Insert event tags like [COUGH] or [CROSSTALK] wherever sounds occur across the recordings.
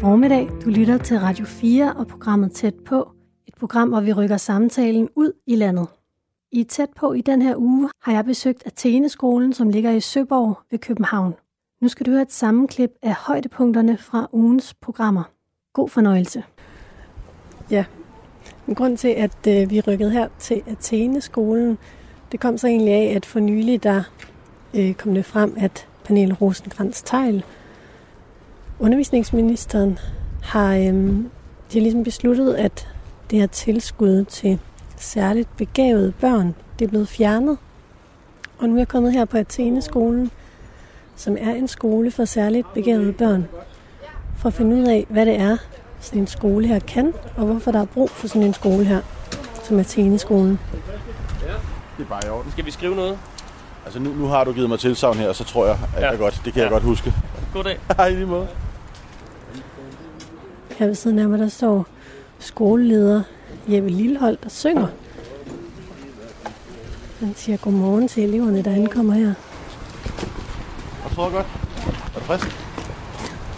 formiddag. Du lytter til Radio 4 og programmet Tæt på. Et program, hvor vi rykker samtalen ud i landet. I Tæt på i den her uge har jeg besøgt Atheneskolen, som ligger i Søborg ved København. Nu skal du høre et sammenklip af højdepunkterne fra ugens programmer. God fornøjelse. Ja, en grund til, at øh, vi rykkede her til Atheneskolen, det kom så egentlig af, at for nylig der øh, kom det frem, at Pernille Rosengrens Tejl undervisningsministeren, har, øh, de har ligesom besluttet, at det her tilskud til særligt begavede børn, det er blevet fjernet. Og nu er jeg kommet her på Athene-skolen, som er en skole for særligt begavede børn, for at finde ud af, hvad det er, sådan en skole her kan, og hvorfor der er brug for sådan en skole her, som Athene-skolen. Det er bare i orden. Skal vi skrive noget? Altså nu, nu har du givet mig tilsavn her, så tror jeg, at ja. jeg godt, det kan ja. jeg godt huske. God dag. [LAUGHS] Hej, lige måde. Her ved siden af mig, der står skoleleder Jeppe Lillehold, der synger. Han siger godmorgen til eleverne, der ankommer her. Jeg tror godt. Er du frisk?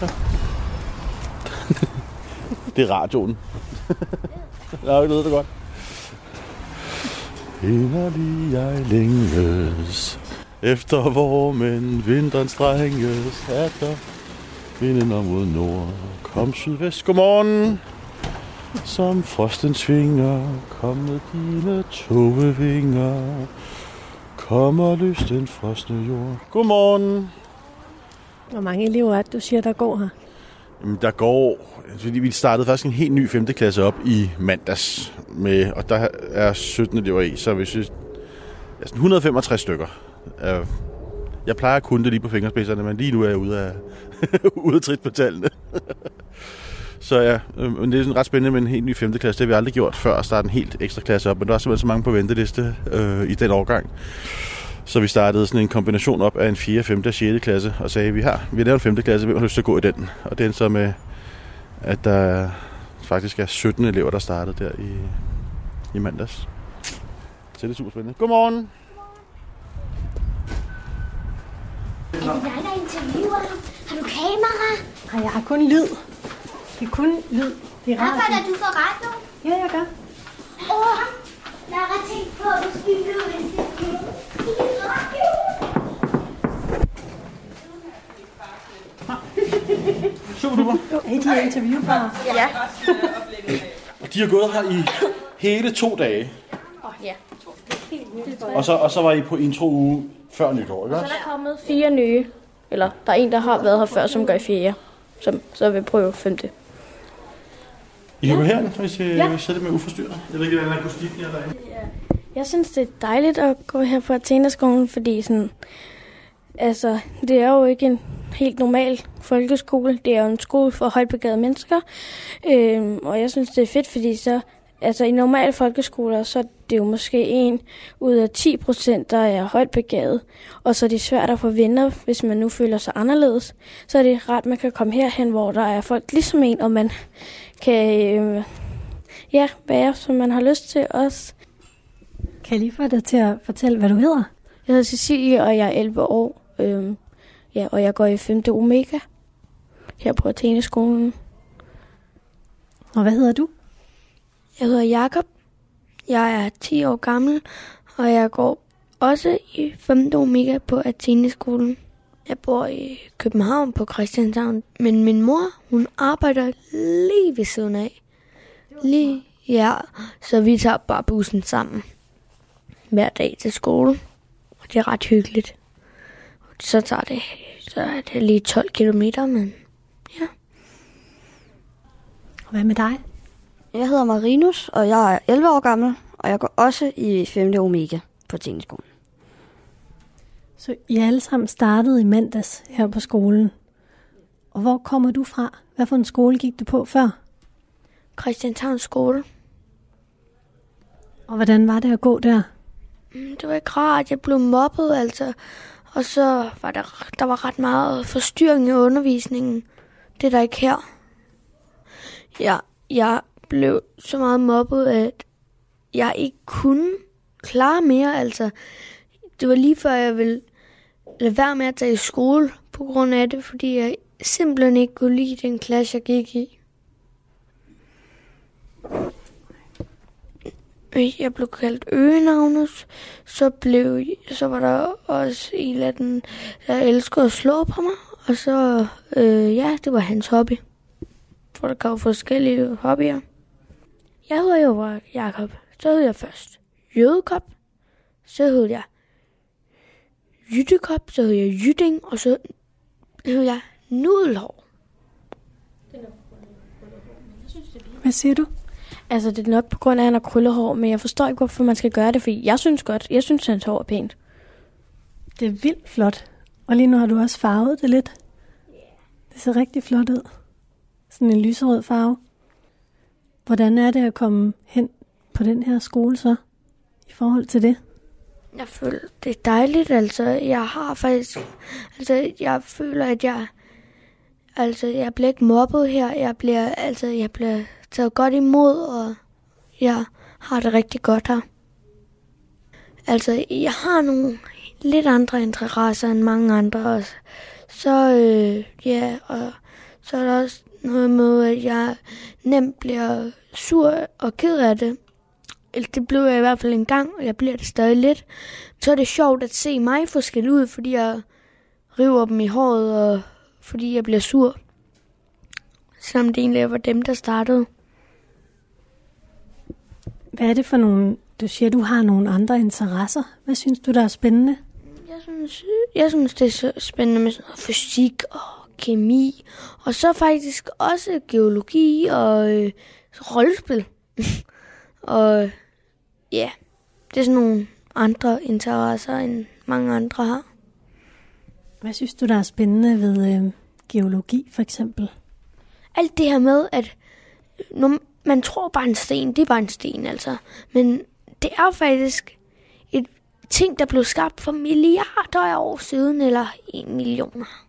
Ja. det er radioen. [LAUGHS] Ja, det lyder det godt. Inderlig jeg længes efter hvor men vinteren strenges er der vinden mod nord. Kom sydvest, godmorgen. Som frosten svinger, kom med dine togevinger. Kom og løs den frosne jord. Godmorgen. Hvor mange elever er det, du siger, der går her? Jamen, der går... Fordi vi startede faktisk en helt ny 5. klasse op i mandags. Med, og der er 17 elever i, så hvis vi... Altså 165 stykker. Jeg plejer at kunne det lige på fingerspidserne, men lige nu er jeg ude af, [LAUGHS] ude af trit på tallene. [LAUGHS] Så ja, øh, det er sådan ret spændende med en helt ny 5. klasse. Det har vi aldrig gjort før at starte en helt ekstra klasse op, men der er simpelthen så mange på venteliste øh, i den årgang. Så vi startede sådan en kombination op af en 4., 5. og 6. klasse, og sagde, at vi har, vi har lavet en 5. klasse, hvem har lyst til at gå i den? Og det er så med, at der faktisk er 17 elever, der startede der i, i mandags. Så det er super spændende. Godmorgen! Er det dig, der interviewer ham? Har du kamera? Nej, jeg har kun lyd. Det er kun lyd. Det er radio. Arbejder du for radio? Ja, jeg gør. Åh, oh, jeg har tænkt på, at du skulle blive interview i radio. Super duper. Er de her interviewbare? Ja. Og de har gået her i hele to dage. Ja. Og så, og så var I på intro uge før nytår, ikke Så er der kommet fire nye. Eller der er en, der har været her før, som gør i fjerde. Som så vil prøve femte. I kan gå herind, hvis I ja. sætter med uforstyrret. Jeg ved ikke, hvordan akustikken er derinde. Jeg synes, det er dejligt at gå her på Athenaskolen, fordi sådan, altså, det er jo ikke en helt normal folkeskole. Det er jo en skole for højtbegavede mennesker. Øhm, og jeg synes, det er fedt, fordi så, altså i normale folkeskoler, så er det jo måske en ud af 10 procent, der er højt begavet. Og så er det svært at få venner, hvis man nu føler sig anderledes. Så er det ret, man kan komme herhen, hvor der er folk ligesom en, og man kan øh, ja, være, som man har lyst til også. Kan jeg lige få dig til at fortælle, hvad du hedder? Jeg hedder Cecilie, og jeg er 11 år. Øhm, ja, og jeg går i 5. Omega her på Atheneskolen. Og hvad hedder du? Jeg hedder Jakob. Jeg er 10 år gammel, og jeg går også i 5. Omega på Atheneskolen. Jeg bor i København på Christianshavn, men min mor, hun arbejder lige ved siden af. Lige, ja, så vi tager bare bussen sammen hver dag til skole. Og det er ret hyggeligt. Så tager det, så er det lige 12 kilometer, men ja. Og hvad med dig? Jeg hedder Marinus, og jeg er 11 år gammel, og jeg går også i 5. Omega på Tekniskolen. Så I alle sammen startet i mandags her på skolen. Og hvor kommer du fra? Hvad for en skole gik du på før? Christianshavn skole. Og hvordan var det at gå der? Mm, Det var ikke rart, jeg blev mobbet, altså. Og så var der, der var ret meget forstyrring i undervisningen. Det er der ikke her. Jeg, jeg blev så meget mobbet, at jeg ikke kunne klare mere, altså. Det var lige før, jeg ville lade være med at tage i skole på grund af det, fordi jeg simpelthen ikke kunne lide den klasse, jeg gik i. Jeg blev kaldt øgenavnet, så, blev, så var der også en af den, der elskede at slå på mig, og så, øh, ja, det var hans hobby. For der kom forskellige hobbyer. Jeg hedder jo Jakob. Så hed jeg først Jødekop. Så hed jeg Jyttekop. Så hed jeg Jytting. Og så hed jeg Nudelhår. Hvad siger du? Altså, det er nok på grund af, at han har krøllehår, men jeg forstår ikke, hvorfor man skal gøre det, fordi jeg synes godt, jeg synes, hans hår er pænt. Det er vildt flot. Og lige nu har du også farvet det lidt. Det ser rigtig flot ud. Sådan en lyserød farve. Hvordan er det at komme hen på den her skole så, i forhold til det? Jeg føler, det er dejligt, altså. Jeg har faktisk... Altså, jeg føler, at jeg... Altså, jeg bliver ikke mobbet her. Jeg bliver, altså, jeg bliver taget godt imod, og jeg har det rigtig godt her. Altså, jeg har nogle lidt andre interesser end mange andre også. Så, øh, ja, og så er der også noget med, at jeg nemt bliver sur og ked af det. Eller det blev jeg i hvert fald en gang, og jeg bliver det stadig lidt. Så er det sjovt at se mig forskellig ud, fordi jeg river dem i håret, og fordi jeg bliver sur. Selvom det egentlig var dem, der startede. Hvad er det for nogle... Du siger, du har nogle andre interesser. Hvad synes du, der er spændende? Jeg synes, jeg synes det er så spændende med sådan noget fysik og kemi. Og så faktisk også geologi og øh, rollespil. [LAUGHS] og ja, det er sådan nogle andre interesser, end mange andre har. Hvad synes du, der er spændende ved øh, geologi, for eksempel? Alt det her med, at når man tror bare en sten, det er bare en sten, altså. Men det er faktisk et ting, der blev skabt for milliarder af år siden, eller en millioner.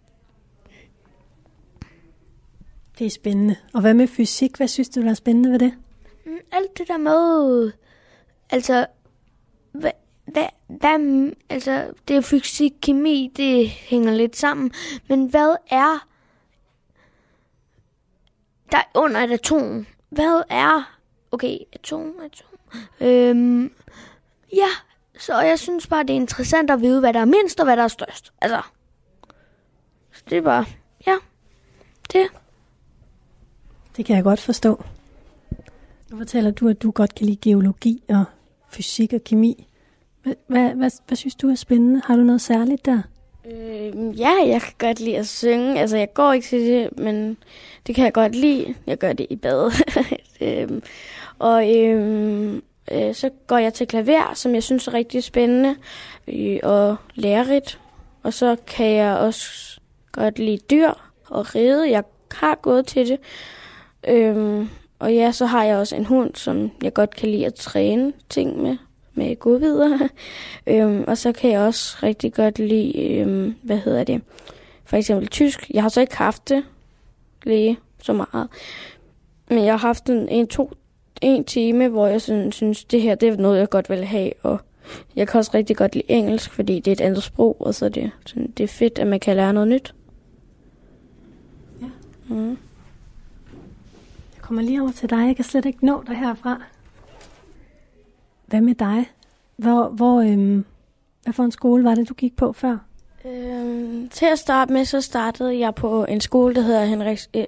Det er spændende. Og hvad med fysik? Hvad synes du, der er spændende ved det? Mm, Alt det der med, altså, hvad, hvad, hvad, altså, det er fysik, kemi, det hænger lidt sammen. Men hvad er der er under et atom? Hvad er, okay, atom, atom, øhm, ja, så jeg synes bare, det er interessant at vide, hvad der er mindst og hvad der er størst. Altså, så det er bare, ja, det det kan jeg godt forstå. Nu fortæller du, at du godt kan lide geologi og fysik og kemi. Hvad, hvad, hvad, hvad synes du er spændende? Har du noget særligt der? Øh, ja, jeg kan godt lide at synge. Altså, jeg går ikke til det, men det kan jeg godt lide. Jeg gør det i bad. [LAUGHS] øhm, og øh, øh, så går jeg til klaver, som jeg synes er rigtig spændende øh, og lærerigt. Og så kan jeg også godt lide dyr og ride. Jeg har gået til det. Øhm, og ja, så har jeg også en hund, som jeg godt kan lide at træne ting med, med godvidere. [LAUGHS] øhm, og så kan jeg også rigtig godt lide, øhm, hvad hedder det, for eksempel tysk. Jeg har så ikke haft det lige så meget. Men jeg har haft en, en to, en time, hvor jeg sådan, synes, det her det er noget, jeg godt vil have. Og jeg kan også rigtig godt lide engelsk, fordi det er et andet sprog, og så er det, sådan, det er fedt, at man kan lære noget nyt. Ja. Mm. Kommer lige over til dig. Jeg kan slet ikke nå dig herfra. Hvad med dig? Hvor, hvor, øhm, hvad for en skole var det, du gik på før? Øhm, til at starte med, så startede jeg på en skole, der hedder Henrik, øh,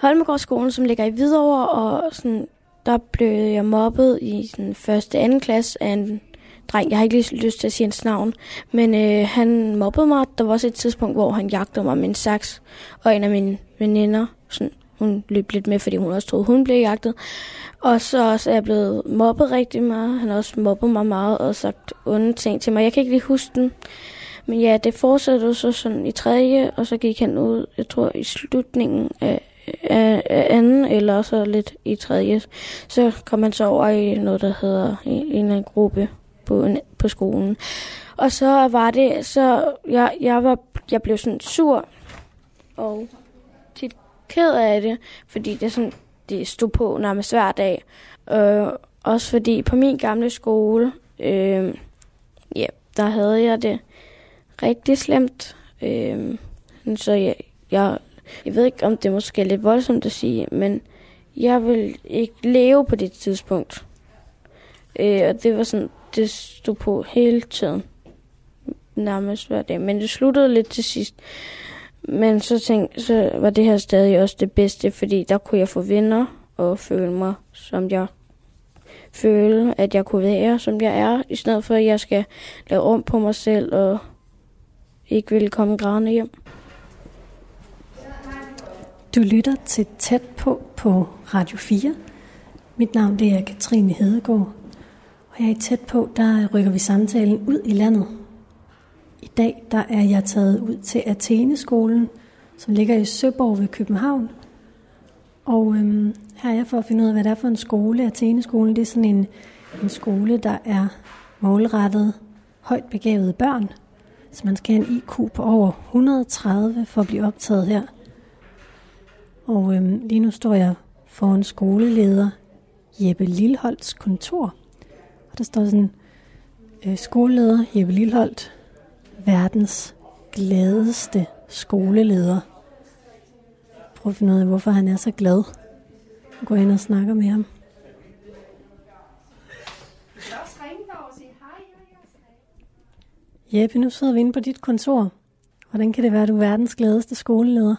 Holmegårdsskolen, som ligger i Hvidovre, og sådan, der blev jeg mobbet i den første anden klasse af en dreng. Jeg har ikke lige lyst til at sige hans navn, men øh, han mobbede mig. Der var også et tidspunkt, hvor han jagtede mig med en saks, og en af mine veninder, sådan, hun løb lidt med, fordi hun også troede, hun blev jagtet. Og så, så er jeg blevet mobbet rigtig meget. Han har også mobbet mig meget og sagt onde ting til mig. Jeg kan ikke lige huske den. Men ja, det fortsatte så sådan i tredje, og så gik han ud, jeg tror i slutningen af, af, af anden, eller så lidt i tredje. Så kom han så over i noget, der hedder en, en eller anden gruppe på, en- på skolen. Og så var det, så jeg, jeg, var, jeg blev sådan sur, og ked af det, fordi det, sådan, det stod på nærmest hver dag. Øh, også fordi på min gamle skole, øh, ja, der havde jeg det rigtig slemt. Øh, Så jeg, jeg, jeg ved ikke, om det måske er lidt voldsomt at sige, men jeg vil ikke leve på det tidspunkt. Øh, og det var sådan, det stod på hele tiden. Nærmest hver dag. Men det sluttede lidt til sidst. Men så tænkte så var det her stadig også det bedste, fordi der kunne jeg få venner og føle mig, som jeg føle, at jeg kunne være, som jeg er, i stedet for, at jeg skal lave om på mig selv og ikke ville komme grædende hjem. Du lytter til Tæt på på Radio 4. Mit navn det er Katrine Hedegaard, og her i Tæt på, der rykker vi samtalen ud i landet. I dag der er jeg taget ud til Atheneskolen, som ligger i Søborg ved København. Og øhm, her er jeg for at finde ud af, hvad det er for en skole. Atheneskolen det er sådan en, en skole, der er målrettet højt begavede børn. Så man skal have en IQ på over 130 for at blive optaget her. Og øhm, lige nu står jeg foran skoleleder Jeppe Lilholds kontor. Og der står sådan, øh, skoleleder Jeppe Lilholt verdens gladeste skoleleder. Prøv at finde ud af, hvorfor han er så glad. Jeg går ind og snakker med ham. Jeppe, nu sidder vi inde på dit kontor. Hvordan kan det være, at du er verdens gladeste skoleleder?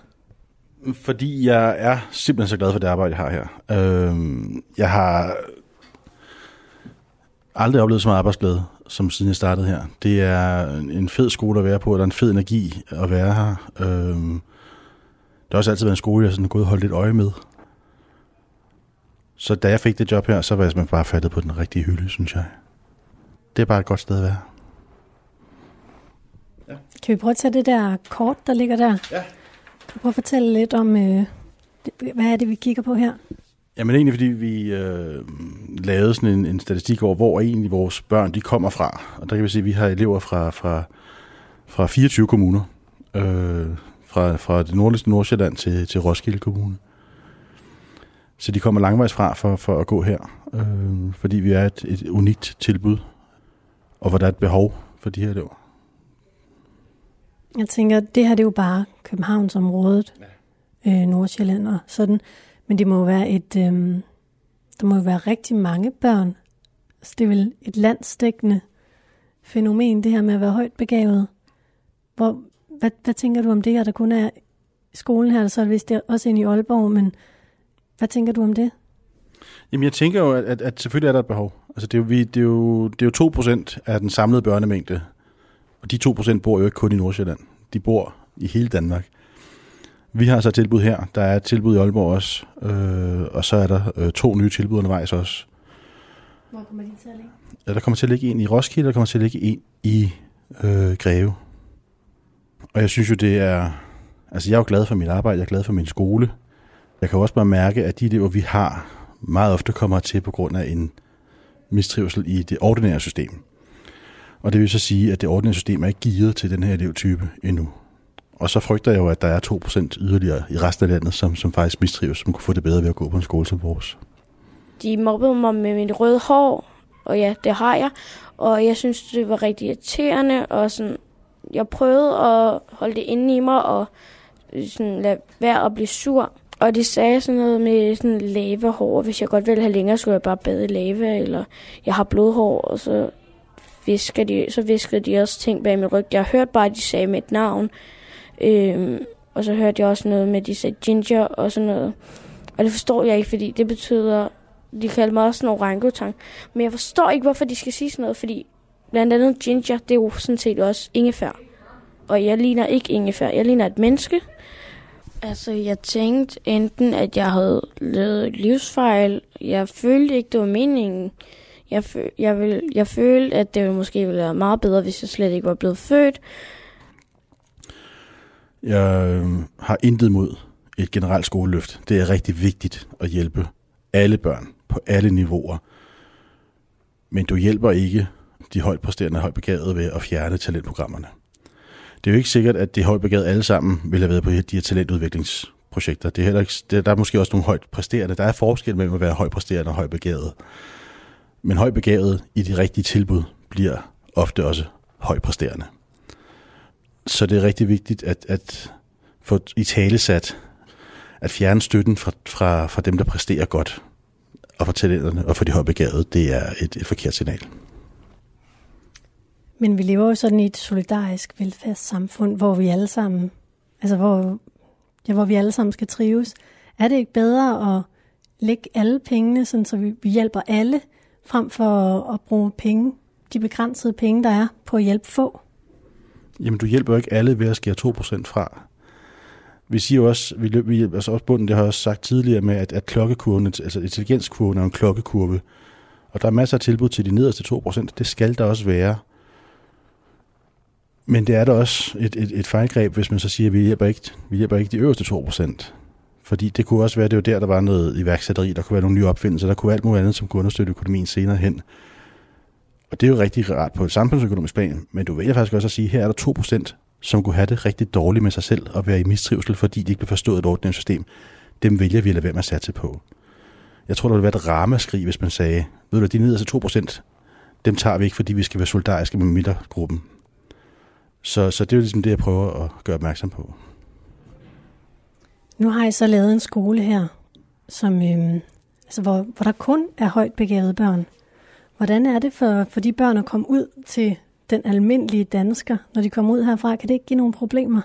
Fordi jeg er simpelthen så glad for det arbejde, jeg har her. Øhm, jeg har aldrig oplevet så meget arbejdsglæde, som siden jeg startede her. Det er en fed skole at være på, og der er en fed energi at være her. Øhm, det har også altid været en skole, jeg har gået og holdt lidt øje med. Så da jeg fik det job her, så var jeg simpelthen bare fattet på den rigtige hylde, synes jeg. Det er bare et godt sted at være. Ja. Kan vi prøve at tage det der kort, der ligger der? Ja. Kan du prøve at fortælle lidt om, øh, hvad er det, vi kigger på her? Jamen egentlig, fordi vi øh, lavede sådan en, en statistik over, hvor egentlig vores børn de kommer fra. Og der kan vi se, at vi har elever fra, fra, fra 24 kommuner. Øh, fra, fra det nordligste Nordsjælland til, til Roskilde Kommune. Så de kommer langvejs fra for, for at gå her, øh, fordi vi er et, et unikt tilbud, og hvor der er et behov for de her elever. Jeg tænker, det her det er jo bare Københavnsområdet, ja. øh, Nordsjælland og sådan, men det må jo være et, øh, der må jo være rigtig mange børn. Så det er vel et landstækkende fænomen, det her med at være højt begavet. Hvor, hvad, hvad tænker du om det, at der kun er skolen her, så er det vist også ind i Aalborg, men hvad tænker du om det? Jamen jeg tænker jo, at, at, at selvfølgelig er der et behov. Altså det er jo, vi, det er jo, det er jo 2% af den samlede børnemængde, og de 2% bor jo ikke kun i Nordsjælland. De bor i hele Danmark. Vi har så et tilbud her. Der er et tilbud i Aalborg også, øh, og så er der øh, to nye tilbud undervejs også. Hvor kommer de til at ligge? Ja, der kommer til at ligge en i Roskilde, og der kommer til at ligge en i øh, Greve. Og jeg synes jo, det er... Altså, jeg er jo glad for mit arbejde, jeg er glad for min skole. Jeg kan også bare mærke, at de elever, vi har, meget ofte kommer til på grund af en mistrivsel i det ordinære system. Og det vil så sige, at det ordinære system er ikke gearet til den her elevtype endnu. Og så frygter jeg jo, at der er 2% yderligere i resten af landet, som, som faktisk mistrives, som kunne få det bedre ved at gå på en skole som vores. De mobbede mig med mit røde hår, og ja, det har jeg. Og jeg synes, det var rigtig irriterende, og sådan, jeg prøvede at holde det inde i mig, og sådan lade være at blive sur. Og de sagde sådan noget med sådan lavehår. Hvis jeg godt ville have længere, skulle jeg bare bade i lava, eller jeg har blodhår, og så viskede de, så viskede de også ting bag min ryg. Jeg hørte bare, at de sagde mit navn. Øhm, og så hørte jeg også noget med, at de sagde ginger og sådan noget. Og det forstår jeg ikke, fordi det betyder, de kalder mig også en orangutang. Men jeg forstår ikke, hvorfor de skal sige sådan noget, fordi blandt andet ginger, det er jo sådan set også ingefær. Og jeg ligner ikke ingefær, jeg ligner et menneske. Altså, jeg tænkte enten, at jeg havde lavet livsfejl. Jeg følte ikke, det var meningen. Jeg, føl, jeg, vil, jeg følte, at det ville måske ville være meget bedre, hvis jeg slet ikke var blevet født. Jeg øh, har intet mod et generelt skoleløft. Det er rigtig vigtigt at hjælpe alle børn på alle niveauer. Men du hjælper ikke de højt præsterende højt begavede ved at fjerne talentprogrammerne. Det er jo ikke sikkert, at de højt begavede alle sammen vil have været på de her talentudviklingsprojekter. Det er heller ikke, der er måske også nogle højt præsterende. Der er forskel mellem at være højt præsterende og højt begavet. Men højt begavet i de rigtige tilbud bliver ofte også højt præsterende. Så det er rigtig vigtigt, at, at få i tale sat, at fjerne støtten fra, fra, fra dem, der præsterer godt, og for talenterne og for de højbegavede, det er et, et forkert signal. Men vi lever jo sådan i et solidarisk velfærdssamfund, hvor vi alle sammen, altså hvor, ja, hvor vi alle sammen skal trives. Er det ikke bedre at lægge alle pengene, sådan, så vi, vi hjælper alle, frem for at, at bruge penge, de begrænsede penge, der er, på at hjælpe få? Jamen, du hjælper jo ikke alle ved at skære 2% fra. Vi siger jo også, vi, vi altså også bunden, det har jeg også sagt tidligere med, at, at klokkekurven, altså intelligenskurven er en klokkekurve. Og der er masser af tilbud til de nederste 2%. Det skal der også være. Men det er da også et, et, et fejlgreb, hvis man så siger, at vi hjælper ikke, vi hjælper ikke de øverste 2%. Fordi det kunne også være, det var der, der var noget iværksætteri, der kunne være nogle nye opfindelser, der kunne være alt muligt andet, som kunne understøtte økonomien senere hen. Og det er jo rigtig rart på et samfundsøkonomisk plan, men du vælger faktisk også at sige, at her er der 2%, som kunne have det rigtig dårligt med sig selv og være i mistrivsel, fordi de ikke blev forstået et ordentligt system. Dem vælger vi at lade være med at satse på. Jeg tror, der ville være et ramaskrig, hvis man sagde, ved du, de nederste 2%, dem tager vi ikke, fordi vi skal være solidariske med midtergruppen. Så, så det er jo ligesom det, jeg prøver at gøre opmærksom på. Nu har jeg så lavet en skole her, som, øhm, altså hvor, hvor der kun er højt begavede børn. Hvordan er det for, for de børn at komme ud til den almindelige dansker, når de kommer ud herfra? Kan det ikke give nogle problemer?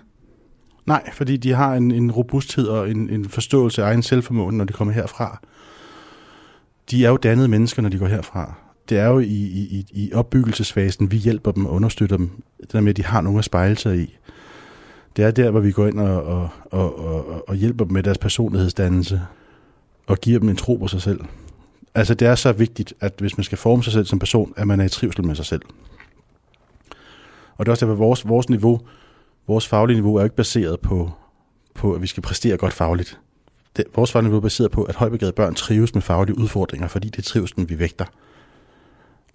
Nej, fordi de har en, en robusthed og en, en forståelse af egen selvformåen, når de kommer herfra. De er jo dannede mennesker, når de går herfra. Det er jo i, i, i opbyggelsesfasen, vi hjælper dem og understøtter dem. Det der med, at de har nogen at spejle sig i. Det er der, hvor vi går ind og, og, og, og, og hjælper dem med deres personlighedsdannelse og giver dem en tro på sig selv. Altså det er så vigtigt, at hvis man skal forme sig selv som person, at man er i trivsel med sig selv. Og det er også derfor, vores, vores niveau, vores faglige niveau er jo ikke baseret på, på, at vi skal præstere godt fagligt. Det, vores faglige niveau er baseret på, at højbegavede børn trives med faglige udfordringer, fordi det er trivselen, vi vægter.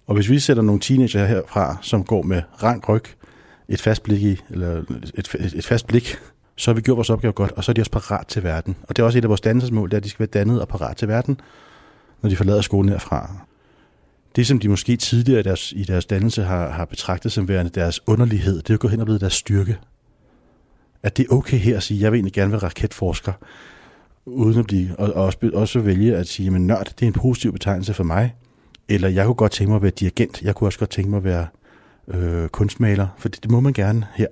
Og hvis vi sætter nogle teenager herfra, som går med rank ryg, et fast blik i, eller et, et, et fast blik, så har vi gjort vores opgave godt, og så er de også parat til verden. Og det er også et af vores dannelsesmål, det er, at de skal være dannet og parat til verden, når de forlader skolen herfra. Det, som de måske tidligere i deres, i deres dannelse har, har betragtet som værende deres underlighed, det er jo gået hen og blevet deres styrke. At det er okay her at sige, jeg vil egentlig gerne være raketforsker, uden at blive, og, og også, også vælge at sige, at nørd, det er en positiv betegnelse for mig, eller jeg kunne godt tænke mig at være dirigent, jeg kunne også godt tænke mig at være øh, kunstmaler, for det, det må man gerne her.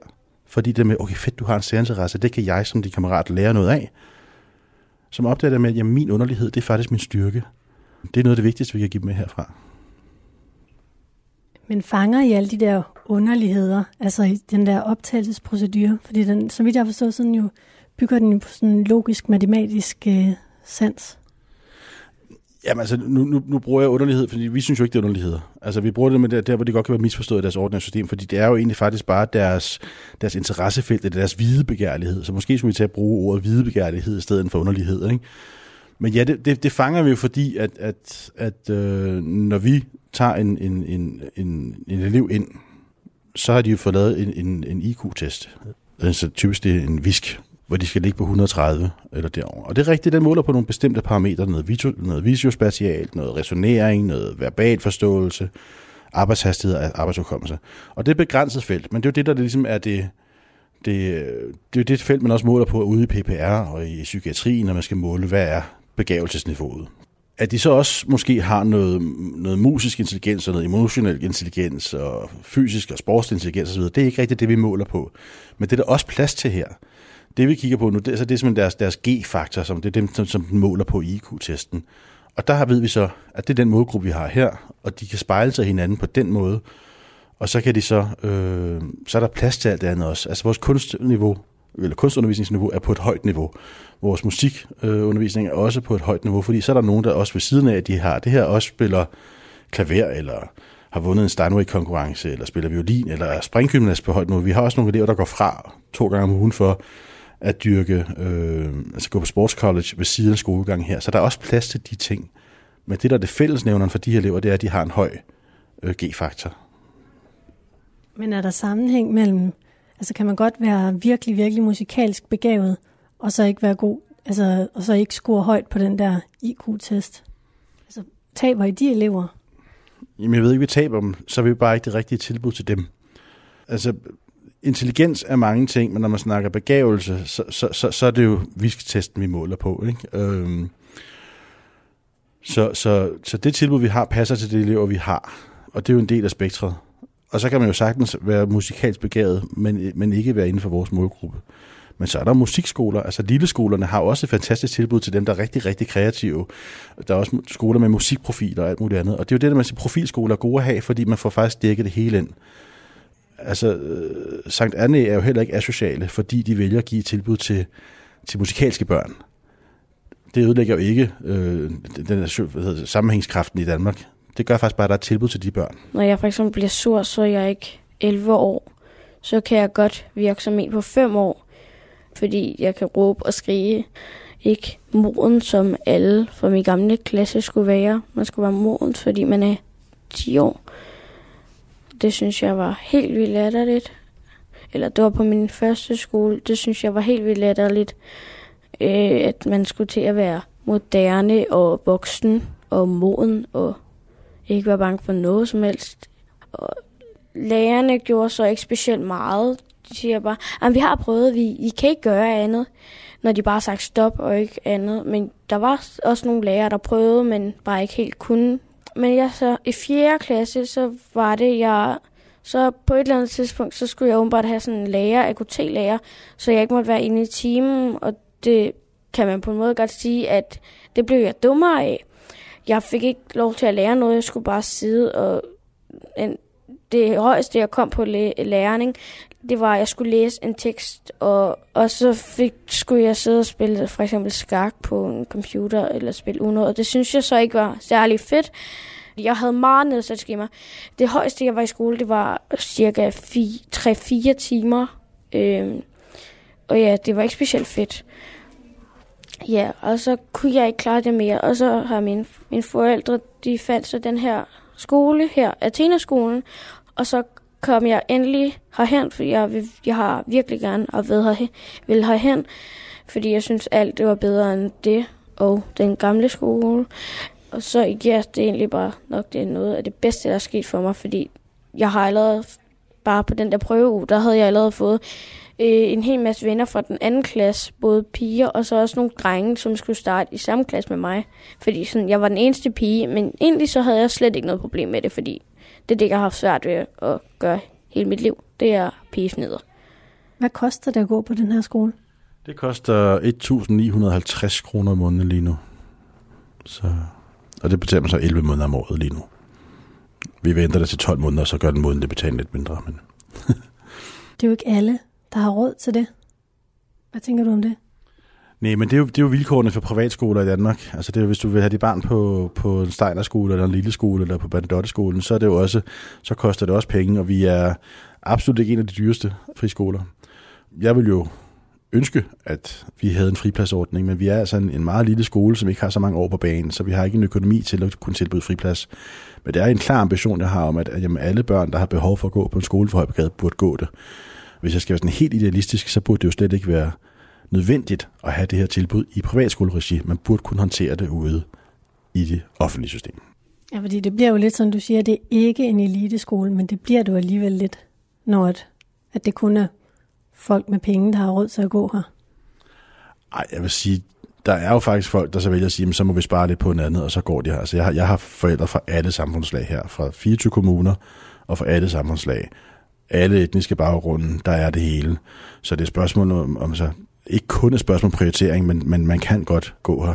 Fordi det med, okay fedt, du har en særinteresse, det kan jeg som din kammerat lære noget af. Som opdager det med, at jamen, min underlighed, det er faktisk min styrke. Det er noget af det vigtigste, vi kan give dem med herfra. Men fanger I alle de der underligheder, altså i den der optagelsesprocedure? Fordi den, som vidt jeg har forstået, sådan jo, bygger den jo på sådan en logisk, matematisk øh, sans. Jamen altså, nu, nu, nu bruger jeg underlighed, fordi vi synes jo ikke, det er underligheder. Altså, vi bruger det med der, der hvor de godt kan være misforstået i deres ordentlige system, fordi det er jo egentlig faktisk bare deres, deres interessefelt, eller deres hvidebegærlighed. Så måske skulle vi tage at bruge ordet hvidebegærlighed i stedet for underlighed, ikke? Men ja, det, det, det fanger vi jo, fordi at, at, at øh, når vi tager en, en, en, en, en elev ind, så har de jo fået lavet en, en, en IQ-test. Altså typisk det er en visk, hvor de skal ligge på 130 eller derover. Og det er rigtigt, den måler på nogle bestemte parametre, noget, video, noget visiospatialt, noget resonering, noget verbal forståelse, arbejdshastighed og arbejdsudkommelse. Og det er et begrænset felt, men det er jo det, der ligesom er det, det, det er det felt, man også måler på ude i PPR og i psykiatrien, når man skal måle, hvad er begavelsesniveauet. At de så også måske har noget, noget musisk intelligens og noget emotionel intelligens og fysisk og sportslig intelligens osv., det er ikke rigtigt det, vi måler på. Men det er der også plads til her. Det vi kigger på nu, det er, så det er simpelthen deres, deres G-faktor, som det er dem, som, som den måler på IQ-testen. Og der ved vi så, at det er den målgruppe, vi har her, og de kan spejle sig hinanden på den måde. Og så kan de så, øh, så er der plads til alt det andet også. Altså vores kunstniveau, eller kunstundervisningsniveau er på et højt niveau. Vores musikundervisning er også på et højt niveau, fordi så er der nogen, der også ved siden af, at de har det her, også spiller klaver, eller har vundet en Steinway-konkurrence, eller spiller violin, eller er springgymnast på højt niveau. Vi har også nogle elever, der går fra to gange om ugen for at dyrke, øh, altså gå på sportscollege ved siden af skolegangen her. Så der er også plads til de ting. Men det, der er det fællesnævneren for de her elever, det er, at de har en høj øh, G-faktor. Men er der sammenhæng mellem, altså kan man godt være virkelig, virkelig musikalsk begavet, og så ikke være god, altså, og så ikke score højt på den der IQ-test? Altså, taber I de elever? Jamen, jeg ved ikke, vi taber dem, så er vi bare ikke det rigtige tilbud til dem. Altså, intelligens er mange ting, men når man snakker begavelse, så, så, så, så er det jo visketesten, vi måler på. Ikke? Øhm, så, så, så det tilbud, vi har, passer til de elever, vi har. Og det er jo en del af spektret. Og så kan man jo sagtens være musikalsk begavet, men, men ikke være inden for vores målgruppe. Men så er der musikskoler. Altså lilleskolerne har også et fantastisk tilbud til dem, der er rigtig, rigtig kreative. Der er også skoler med musikprofiler og alt muligt andet. Og det er jo det, der man siger, profilskoler er gode at have, fordi man får faktisk dækket det hele ind. Altså, øh, Sankt Anne er jo heller ikke asociale, fordi de vælger at give tilbud til, til musikalske børn. Det ødelægger jo ikke øh, den hvad hedder, sammenhængskraften i Danmark. Det gør faktisk bare, at der er tilbud til de børn. Når jeg for eksempel bliver sur, så er jeg ikke 11 år. Så kan jeg godt virke som en på 5 år, fordi jeg kan råbe og skrige. Ikke moden, som alle fra min gamle klasse skulle være. Man skulle være moden, fordi man er 10 år. Det synes jeg var helt vildt latterligt. Eller det var på min første skole. Det synes jeg var helt vildt latterligt. Øh, at man skulle til at være moderne og voksen og moden og ikke være bange for noget som helst. Og lærerne gjorde så ikke specielt meget. De siger bare, at vi har prøvet, vi I kan ikke gøre andet, når de bare sagt stop og ikke andet. Men der var også nogle lærere, der prøvede, men bare ikke helt kunne. Men jeg så i 4. klasse, så var det, jeg så på et eller andet tidspunkt, så skulle jeg åbenbart have sådan en lærer, AKT-lærer, så jeg ikke måtte være inde i timen, og det kan man på en måde godt sige, at det blev jeg dummere af. Jeg fik ikke lov til at lære noget, jeg skulle bare sidde og... En, det højeste, jeg kom på læring, det var, at jeg skulle læse en tekst, og, og så fik, skulle jeg sidde og spille for eksempel skak på en computer, eller spille Uno, og det synes jeg så ikke var særlig fedt. Jeg havde meget nedsat skema. Det højeste, jeg var i skole, det var cirka 3-4 timer. Øhm, og ja, det var ikke specielt fedt. Ja, og så kunne jeg ikke klare det mere. Og så har mine, mine forældre, de fandt så den her skole her, Athena-skolen. Og så kom jeg endelig herhen, for jeg, vil, jeg har virkelig gerne og ved her, vil herhen. Fordi jeg synes, alt det var bedre end det og den gamle skole. Og så ja, det er egentlig bare nok det er noget af det bedste, der er sket for mig, fordi jeg har allerede bare på den der prøveuge, der havde jeg allerede fået øh, en hel masse venner fra den anden klasse, både piger og så også nogle drenge, som skulle starte i samme klasse med mig. Fordi sådan, jeg var den eneste pige, men egentlig så havde jeg slet ikke noget problem med det, fordi det er det, jeg har haft svært ved at gøre hele mit liv. Det er pigesneder. Hvad koster det at gå på den her skole? Det koster 1.950 kroner om måneden lige nu. Så, og det betaler man så 11 måneder om året lige nu. Vi venter det til 12 måneder, så gør den måden det betaler lidt mindre. Men [LAUGHS] det er jo ikke alle, der har råd til det. Hvad tænker du om det? Nej, men det er, jo, det er jo vilkårene for privatskoler i Danmark. Altså det er, hvis du vil have dit barn på, på en Steinerskole, eller en lille skole, eller på Bandedotteskolen, så, er det jo også, så koster det også penge, og vi er absolut ikke en af de dyreste friskoler. Jeg vil jo ønske, at vi havde en fripladsordning, men vi er altså en, en meget lille skole, som ikke har så mange år på banen, så vi har ikke en økonomi til at kunne tilbyde friplads. Men det er en klar ambition, jeg har om, at, at jamen, alle børn, der har behov for at gå på en skole for højbegade, burde gå det. Hvis jeg skal være sådan helt idealistisk, så burde det jo slet ikke være nødvendigt at have det her tilbud i privatskoleregi. Man burde kunne håndtere det ude i det offentlige system. Ja, fordi det bliver jo lidt sådan, du siger, det er ikke en eliteskole, men det bliver du alligevel lidt, når at, at det kun er folk med penge, der har råd til at gå her. Ej, jeg vil sige, der er jo faktisk folk, der så vælger at sige, så må vi spare lidt på en anden, og så går de her. Altså, jeg har, jeg har forældre fra alle samfundslag her, fra 24 kommuner og fra alle samfundslag. Alle etniske baggrunde, der er det hele. Så det er et spørgsmål om, om så, ikke kun et spørgsmål om prioritering, men, men man kan godt gå her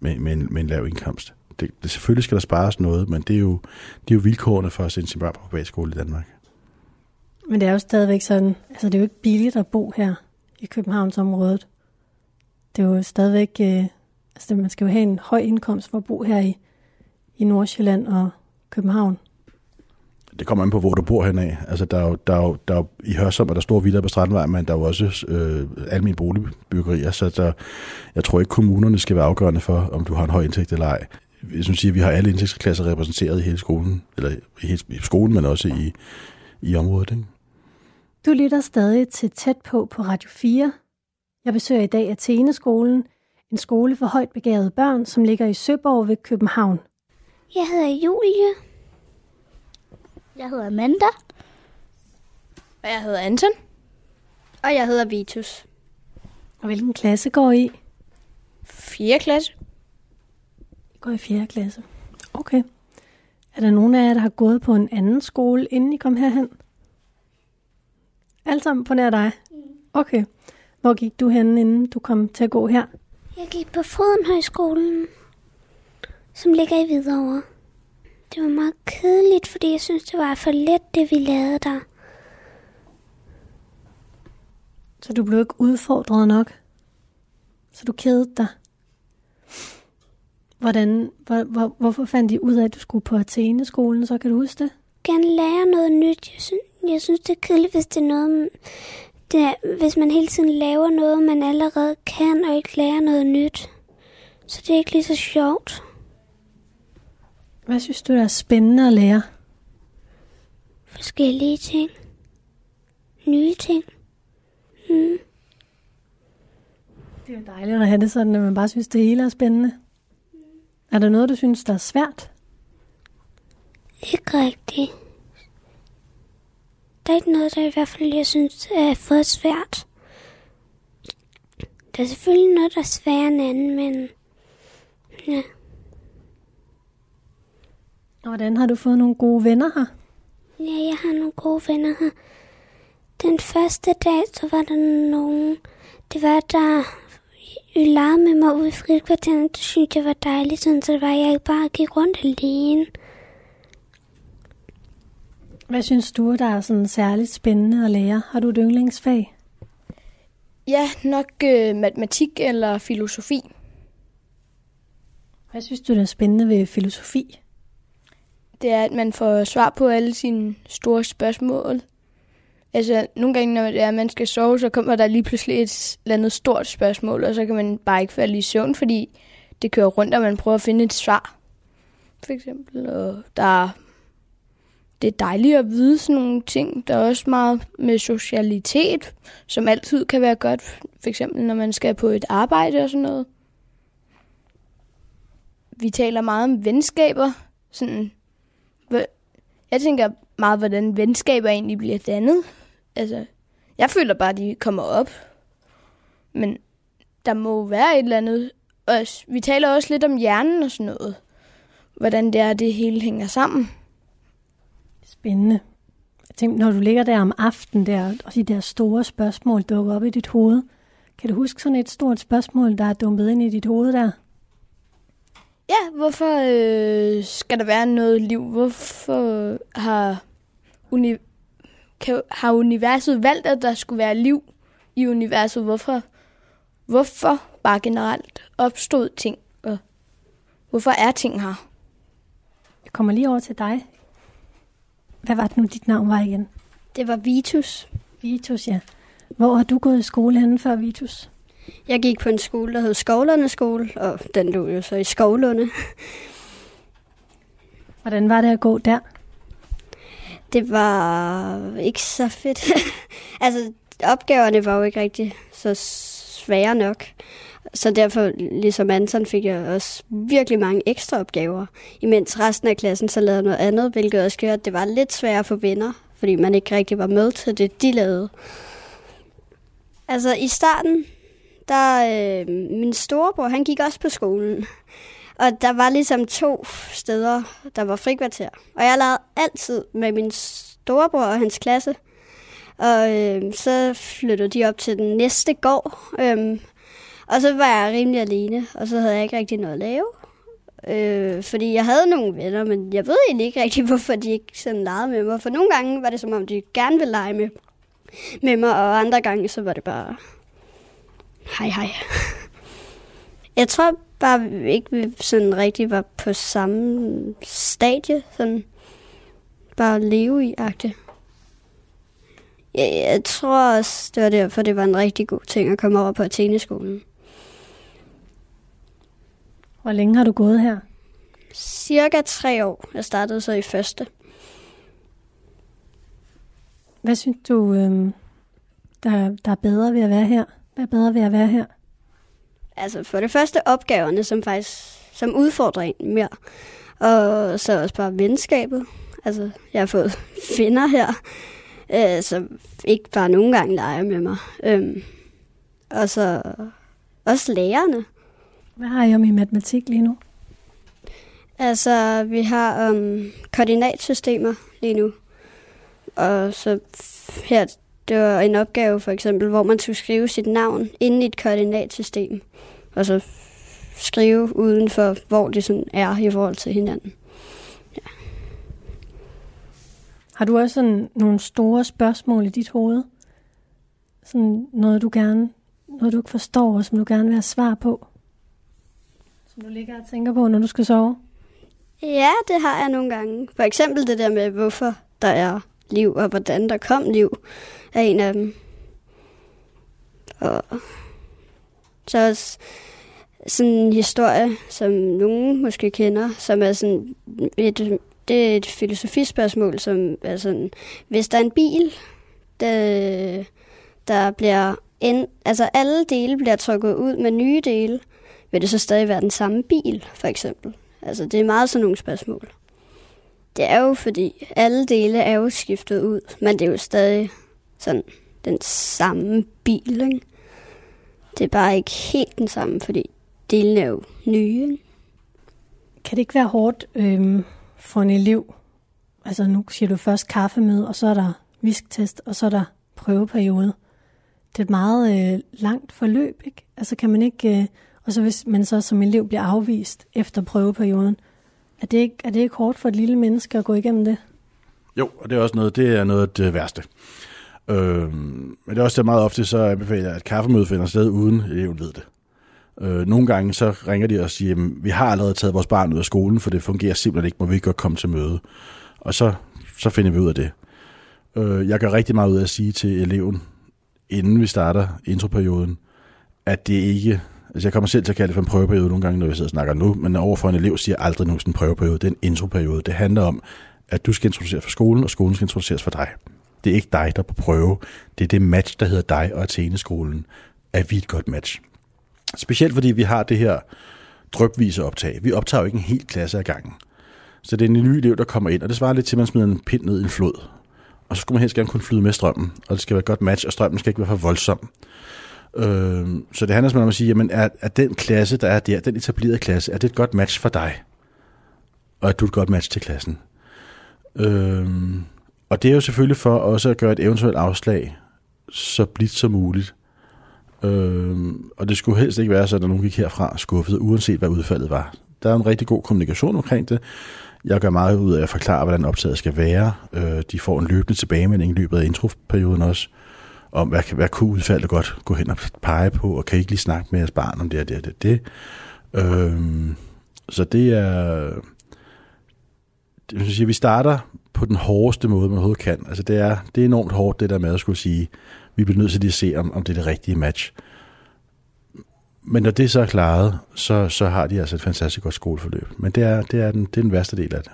med, med, en, med en lav indkomst. Det, det, selvfølgelig skal der spares noget, men det er jo, det er jo vilkårene for at sende sin børn på privatskole i Danmark. Men det er jo stadigvæk sådan, altså det er jo ikke billigt at bo her i Københavnsområdet. Det er jo stadigvæk, øh, altså man skal jo have en høj indkomst for at bo her i, i Nordsjælland og København. Det kommer an på, hvor du bor henad. Altså, der er jo, der er jo, der er jo, I Hørsholm er der store vidder på Strandvej, men der er jo også øh, almindelige boligbyggerier, så der, jeg tror ikke, kommunerne skal være afgørende for, om du har en høj indtægt eller ej. Jeg synes, at vi har alle indtægtsklasser repræsenteret i hele skolen, eller i, hele, i skolen, men også i, i området. Ikke? Du lytter stadig til Tæt på på Radio 4. Jeg besøger i dag Athene-skolen, en skole for højt begavede børn, som ligger i Søborg ved København. Jeg hedder Julie. Jeg hedder Amanda. Og jeg hedder Anton. Og jeg hedder Vitus. Og hvilken klasse går I? 4. klasse. I går i 4. klasse. Okay. Er der nogen af jer, der har gået på en anden skole, inden I kom herhen? Alle sammen på nær dig? Okay. Hvor gik du hen, inden du kom til at gå her? Jeg gik på Frodenhøjskolen, som ligger i Hvidovre. Det var meget kedeligt, fordi jeg synes, det var for let, det vi lavede der. Så du blev ikke udfordret nok? Så du kedede dig? Hvordan, hvor, hvor, hvorfor fandt I ud af, at du skulle på Athene-skolen, så kan du huske det? Gerne lære noget nyt. Jeg synes, jeg synes det er kedeligt, hvis det er noget, det er, hvis man hele tiden laver noget, man allerede kan, og ikke lærer noget nyt. Så det er ikke lige så sjovt. Hvad synes du, der er spændende at lære? Forskellige ting. Nye ting. Mm. Det er jo dejligt at have det sådan, at man bare synes, det hele er spændende. Er der noget, du synes, der er svært? Ikke rigtigt. Der er ikke noget, der i hvert fald, jeg synes, er for svært. Der er selvfølgelig noget, der er sværere end anden, men ja. Og hvordan har du fået nogle gode venner her? Ja, jeg har nogle gode venner her. Den første dag, så var der nogen, det var der legede med mig ude i frikvarteren. Det synes jeg var dejligt, sådan, så det var, at jeg ikke bare gik rundt alene. Hvad synes du, der er sådan særligt spændende at lære? Har du et yndlingsfag? Ja, nok øh, matematik eller filosofi. Hvad synes du, der er spændende ved filosofi? Det er, at man får svar på alle sine store spørgsmål. Altså, nogle gange, når det er, at man skal sove, så kommer der lige pludselig et eller andet stort spørgsmål, og så kan man bare ikke falde i søvn, fordi det kører rundt, og man prøver at finde et svar. For eksempel, og der er, det er dejligt at vide sådan nogle ting. Der er også meget med socialitet, som altid kan være godt. For eksempel, når man skal på et arbejde og sådan noget. Vi taler meget om venskaber. Sådan, jeg tænker meget, hvordan venskaber egentlig bliver dannet. Altså, jeg føler bare, at de kommer op. Men der må være et eller andet. Og vi taler også lidt om hjernen og sådan noget. Hvordan det er, det hele hænger sammen. Spændende. Jeg tænkte, når du ligger der om aftenen der, og de der store spørgsmål dukker op i dit hoved, kan du huske sådan et stort spørgsmål, der er dumpet ind i dit hoved der? Ja, hvorfor øh, skal der være noget liv? Hvorfor har, uni- kan, har universet valgt, at der skulle være liv i universet? Hvorfor, hvorfor bare generelt opstod ting? Og hvorfor er ting her? Jeg kommer lige over til dig. Hvad var det nu, dit navn var igen? Det var Vitus. Vitus, ja. Hvor har du gået i skole henne før Vitus? Jeg gik på en skole, der hed Skovlunde Skole, og den lå jo så i Skovlunde. Hvordan var det at gå der? Det var ikke så fedt. [LAUGHS] altså, opgaverne var jo ikke rigtig så svære nok. Så derfor, ligesom Anton, fik jeg også virkelig mange ekstra opgaver. Imens resten af klassen så lavede noget andet, hvilket også gjorde, at det var lidt sværere få venner, fordi man ikke rigtig var med til det, de lavede. Altså, i starten, der øh, min storebror, han gik også på skolen. Og der var ligesom to steder, der var frikvarter. Og jeg legede altid med min storebror og hans klasse. Og øh, så flyttede de op til den næste gård. Øh, og så var jeg rimelig alene, og så havde jeg ikke rigtig noget at lave. Øh, fordi jeg havde nogle venner, men jeg ved egentlig ikke rigtig, [LAUGHS] hvorfor de ikke sådan legede med mig. For nogle gange var det som om, de gerne ville lege med, med mig, og andre gange så var det bare, hej hej. Jeg tror bare vi ikke, vi sådan rigtig var på samme stadie, sådan bare leve i agte. Jeg, jeg tror også, det var derfor, det var en rigtig god ting at komme over på Atheneskolen. Hvor længe har du gået her? Cirka tre år. Jeg startede så i første. Hvad synes du, øh, der, der er bedre ved at være her? Hvad bedre ved at være her? Altså for det første opgaverne, som faktisk som udfordrer en mere. Og så også bare venskabet. Altså, jeg har fået [LAUGHS] finder her. øh, så ikke bare nogle gange leger med mig. Øhm, og så også lærerne. Hvad har I om i matematik lige nu? Altså, vi har um, koordinatsystemer lige nu. Og så her, det var en opgave for eksempel, hvor man skulle skrive sit navn ind i et koordinatsystem. Og så skrive uden for, hvor det sådan er i forhold til hinanden. Ja. Har du også sådan nogle store spørgsmål i dit hoved? Sådan noget, du gerne, noget du ikke forstår, og som du gerne vil have svar på? Som du ligger og tænker på, når du skal sove? Ja, det har jeg nogle gange. For eksempel det der med, hvorfor der er liv, og hvordan der kom liv, er en af dem. Og så også sådan en historie, som nogen måske kender, som er sådan et, det er et filosofispørgsmål, som er sådan, hvis der er en bil, der, der bliver en, altså alle dele bliver trukket ud med nye dele, vil det så stadig være den samme bil, for eksempel? Altså, det er meget sådan nogle spørgsmål. Det er jo fordi, alle dele er jo skiftet ud, men det er jo stadig sådan den samme bil, ikke? Det er bare ikke helt den samme, fordi delene er jo nye. Ikke? Kan det ikke være hårdt øhm, for en elev? Altså nu siger du først kaffemøde, og så er der visktest, og så er der prøveperiode. Det er et meget øh, langt forløb, ikke? Altså kan man ikke... Øh, og så hvis man så som elev bliver afvist efter prøveperioden, er det ikke, er det ikke hårdt for et lille menneske at gå igennem det? Jo, og det er også noget, det er noget af det værste. Øh, men det er også det meget ofte, så anbefaler jeg, at kaffemødet finder sted, uden eleven ved det. Øh, nogle gange så ringer de og siger, at vi har allerede taget vores barn ud af skolen, for det fungerer simpelthen ikke, må vi ikke godt komme til møde. Og så, så finder vi ud af det. Øh, jeg gør rigtig meget ud af at sige til eleven, inden vi starter introperioden, at det ikke Altså jeg kommer selv til at kalde det for en prøveperiode nogle gange, når jeg sidder og snakker nu, men overfor en elev siger aldrig nogen en prøveperiode. Det er en introperiode. Det handler om, at du skal introduceres for skolen, og skolen skal introduceres for dig. Det er ikke dig, der er på prøve. Det er det match, der hedder dig og Athene-skolen. Er vi et godt match? Specielt fordi vi har det her drøbvise optag. Vi optager jo ikke en hel klasse ad gangen. Så det er en ny elev, der kommer ind, og det svarer lidt til, at man smider en pind ned i en flod. Og så skulle man helst gerne kunne flyde med strømmen, og det skal være et godt match, og strømmen skal ikke være for voldsom. Øh, så det handler om at sige, jamen er, er den klasse, der er der, den etablerede klasse, er det et godt match for dig? Og er du et godt match til klassen? Øh, og det er jo selvfølgelig for også at gøre et eventuelt afslag så blidt som muligt. Øh, og det skulle helst ikke være så, at nogen gik herfra skuffet, uanset hvad udfaldet var. Der er en rigtig god kommunikation omkring det. Jeg gør meget ud af at forklare, hvordan optaget skal være. Øh, de får en løbende tilbagemelding i løbet af introperioden også om, hvad, hvad kunne udfaldet godt gå hen og pege på, og kan I ikke lige snakke med jeres barn om det og det og det. det. Øhm, så det er... Det vil sige, vi starter på den hårdeste måde, man overhovedet kan. Altså det er, det er enormt hårdt, det der med at skulle sige, vi bliver nødt til at se, om, om det er det rigtige match. Men når det så er klaret, så, så har de altså et fantastisk godt skoleforløb. Men det er, det er, den, det er den værste del af det.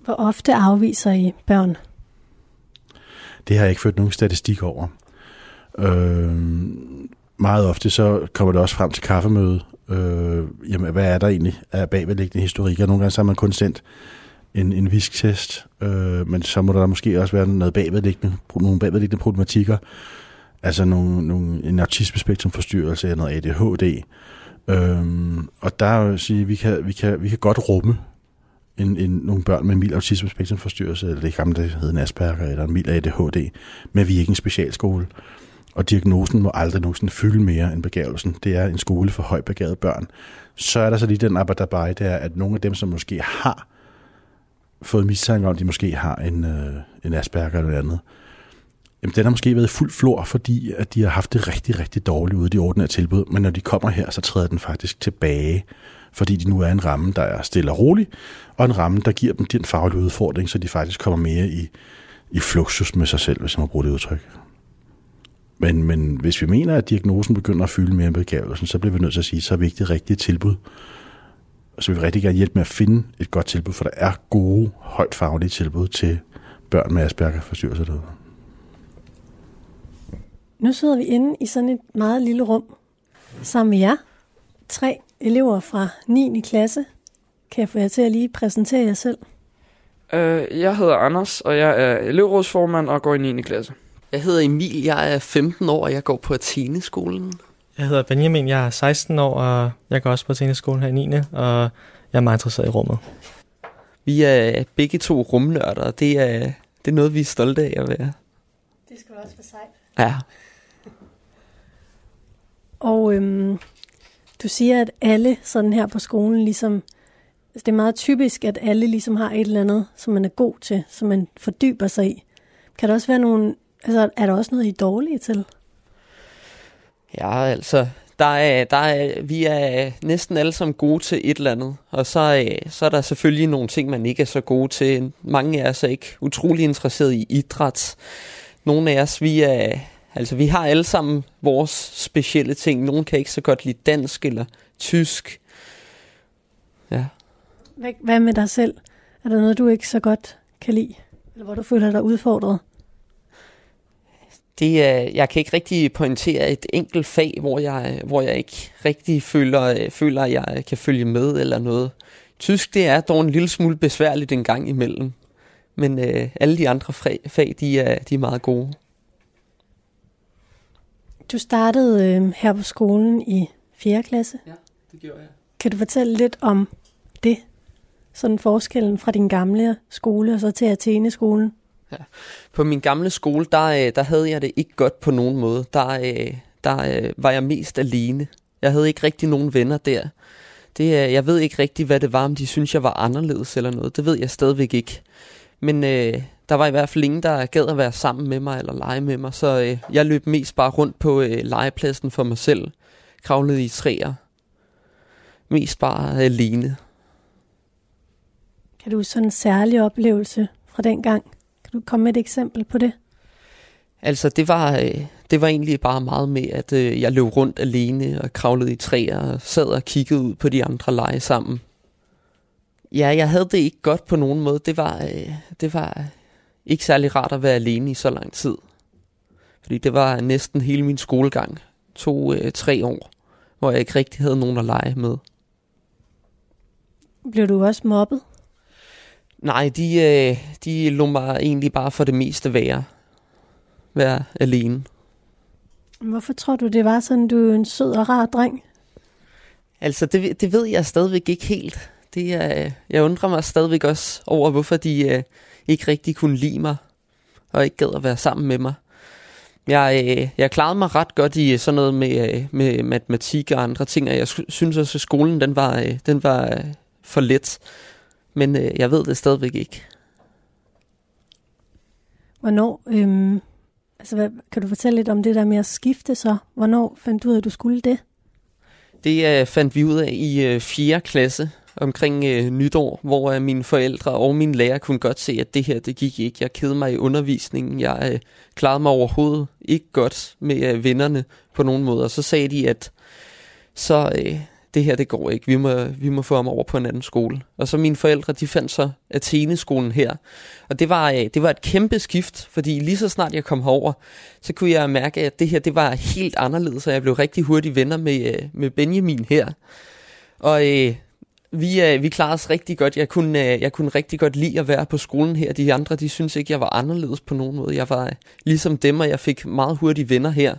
Hvor ofte afviser I børn? Det har jeg ikke ført nogen statistik over. Øh, meget ofte så kommer det også frem til kaffemøde. Øh, jamen, hvad er der egentlig af bagvedliggende historikker? Nogle gange så har man kun sendt en, en visktest, øh, men så må der måske også være noget bagvedliggende, nogle bagvedliggende problematikker. Altså nogle, nogle, en autismespektrumforstyrrelse eller noget ADHD. Øh, og der er jo at sige, vi kan, vi kan, vi kan godt rumme en, en, nogle børn med en mild autismespektrumforstyrrelse, eller det gamle, der hedder en Asperger, eller en mild ADHD, men vi er ikke en specialskole. Og diagnosen må aldrig nogensinde fylde mere end begavelsen. Det er en skole for højbegavede børn. Så er der så lige den arbejde, det er, at nogle af dem, som måske har fået mistanke om, at de måske har en, øh, en Asperger eller andet, jamen den har måske været fuld flor, fordi at de har haft det rigtig, rigtig dårligt ude i de ordinære tilbud, men når de kommer her, så træder den faktisk tilbage fordi de nu er en ramme, der er stille og rolig, og en ramme, der giver dem den faglige udfordring, så de faktisk kommer mere i, i fluxus med sig selv, hvis man må bruge det udtryk. Men, men hvis vi mener, at diagnosen begynder at fylde mere med begavelsen, så bliver vi nødt til at sige, så er vigtigt rigtigt tilbud. Så vil vi rigtig gerne hjælpe med at finde et godt tilbud, for der er gode, højt faglige tilbud til børn med Asperger forstyrrelser derude. Nu sidder vi inde i sådan et meget lille rum sammen med jer. Tre elever fra 9. klasse. Kan jeg få jer til at lige præsentere jer selv? Uh, jeg hedder Anders, og jeg er elevrådsformand og går i 9. klasse. Jeg hedder Emil, jeg er 15 år, og jeg går på Athene-skolen. Jeg hedder Benjamin, jeg er 16 år, og jeg går også på Athene-skolen her i 9. Og jeg er meget interesseret i rummet. Vi er begge to rumnørder, og det er, det er noget, vi er stolte af at være. Det skal også være sejt. Ja. Og øhm, du siger, at alle sådan her på skolen ligesom... Altså det er meget typisk, at alle ligesom har et eller andet, som man er god til, som man fordyber sig i. Kan der også være nogle... Altså, er der også noget, I er dårlige til? Ja, altså, der er, der er, vi er næsten alle sammen gode til et eller andet, og så, så er der selvfølgelig nogle ting, man ikke er så gode til. Mange af os er ikke utrolig interesseret i idræt. Nogle af os, vi er, altså vi har alle sammen vores specielle ting. Nogle kan ikke så godt lide dansk eller tysk. Ja. Hvad, hvad med dig selv? Er der noget, du ikke så godt kan lide? Eller hvor du føler dig udfordret? Det er, jeg kan ikke rigtig pointere et enkelt fag, hvor jeg, hvor jeg ikke rigtig føler, føler, at jeg kan følge med eller noget. Tysk, det er dog en lille smule besværligt en gang imellem. Men øh, alle de andre fag, de er, de er meget gode. Du startede øh, her på skolen i 4. klasse. Ja, det gjorde jeg. Kan du fortælle lidt om det? Sådan forskellen fra din gamle skole og så til Athene-skolen? Ja. På min gamle skole, der, øh, der havde jeg det ikke godt på nogen måde. Der, øh, der øh, var jeg mest alene. Jeg havde ikke rigtig nogen venner der. Det, jeg ved ikke rigtig, hvad det var, om de synes jeg var anderledes eller noget. Det ved jeg stadigvæk ikke. Men øh, der var i hvert fald ingen, der gad at være sammen med mig eller lege med mig. Så øh, jeg løb mest bare rundt på øh, legepladsen for mig selv. Kravlede i træer. Mest bare alene. Kan du sådan en særlig oplevelse fra den gang? Kan du komme med et eksempel på det? Altså, det var, øh, det var egentlig bare meget med, at øh, jeg løb rundt alene og kravlede i træer og sad og kiggede ud på de andre lege sammen. Ja, jeg havde det ikke godt på nogen måde. Det var, øh, det var ikke særlig rart at være alene i så lang tid. Fordi det var næsten hele min skolegang. To-tre år, hvor jeg ikke rigtig havde nogen at lege med. Blev du også mobbet? Nej, de, øh, de lå mig egentlig bare for det meste være. Være alene. Hvorfor tror du, det var sådan, du er en sød og rar dreng? Altså, det, det ved jeg stadigvæk ikke helt. Det er, jeg undrer mig stadigvæk også over, hvorfor de øh, ikke rigtig kunne lide mig, og ikke gad at være sammen med mig. Jeg, øh, jeg klarede mig ret godt i sådan noget med, øh, med matematik og andre ting, og jeg synes også, at skolen den var, øh, den var øh, for let. Men øh, jeg ved det stadigvæk ikke. Hvornår, øhm, altså hvad, kan du fortælle lidt om det der med at skifte så? Hvornår fandt du ud af, at du skulle det? Det øh, fandt vi ud af i øh, 4. klasse omkring øh, nytår, hvor øh, mine forældre og min lærer kunne godt se, at det her, det gik ikke. Jeg kedede mig i undervisningen. Jeg øh, klarede mig overhovedet ikke godt med øh, vennerne på nogen måde. Og så sagde de, at så, øh, det her det går ikke, vi må, vi må få ham over på en anden skole. Og så mine forældre, de fandt så Athene-skolen her. Og det var, øh, det var et kæmpe skift, fordi lige så snart jeg kom herover, så kunne jeg mærke, at det her det var helt anderledes, og jeg blev rigtig hurtigt venner med, øh, med Benjamin her. Og øh, vi, øh, vi klarede os rigtig godt. Jeg kunne, øh, jeg kunne rigtig godt lide at være på skolen her. De andre, de synes ikke, jeg var anderledes på nogen måde. Jeg var øh, ligesom dem, og jeg fik meget hurtige venner her.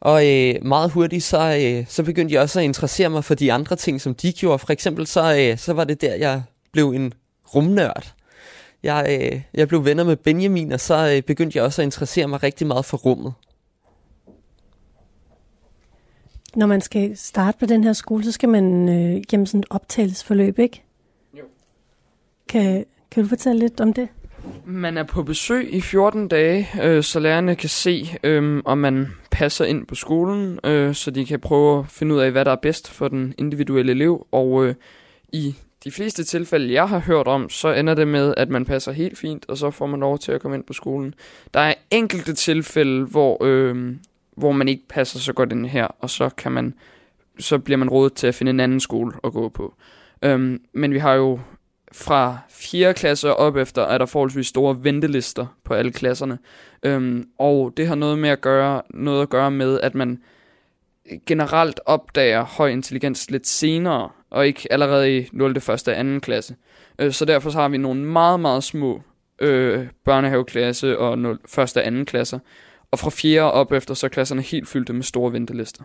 Og øh, meget hurtigt, så, øh, så begyndte jeg også at interessere mig for de andre ting, som de gjorde. For eksempel, så, øh, så var det der, jeg blev en rumnørd. Jeg, øh, jeg blev venner med Benjamin, og så øh, begyndte jeg også at interessere mig rigtig meget for rummet. Når man skal starte på den her skole, så skal man øh, gennem sådan et optagelsesforløb, ikke? Jo. Kan, kan du fortælle lidt om det? Man er på besøg i 14 dage, øh, så lærerne kan se, øh, om man passer ind på skolen, øh, så de kan prøve at finde ud af, hvad der er bedst for den individuelle elev. Og øh, i de fleste tilfælde, jeg har hørt om, så ender det med, at man passer helt fint, og så får man lov til at komme ind på skolen. Der er enkelte tilfælde, hvor, øh, hvor man ikke passer så godt ind her, og så kan man så bliver man rådet til at finde en anden skole at gå på. Øhm, men vi har jo fra 4. klasse op efter, er der forholdsvis store ventelister på alle klasserne. Øhm, og det har noget med at gøre, noget at gøre med, at man generelt opdager høj intelligens lidt senere, og ikke allerede i 0. 1. og 2. klasse. Øh, så derfor så har vi nogle meget, meget små øh, børnehaveklasse og 0, 1. og 2. klasser. Og fra 4. op efter, så er klasserne helt fyldte med store ventelister.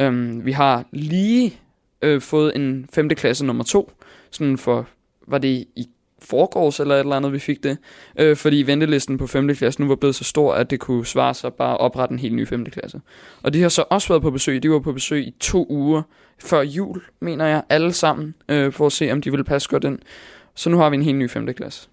Øhm, vi har lige øh, fået en 5. klasse nummer 2, sådan for, var det i forgårs eller et eller andet, vi fik det, øh, fordi ventelisten på 5. klasse nu var blevet så stor, at det kunne svare sig bare at oprette en helt ny 5. klasse. Og de har så også været på besøg, de var på besøg i to uger før jul, mener jeg, alle sammen, øh, for at se, om de ville passe godt ind. Så nu har vi en helt ny 5. klasse.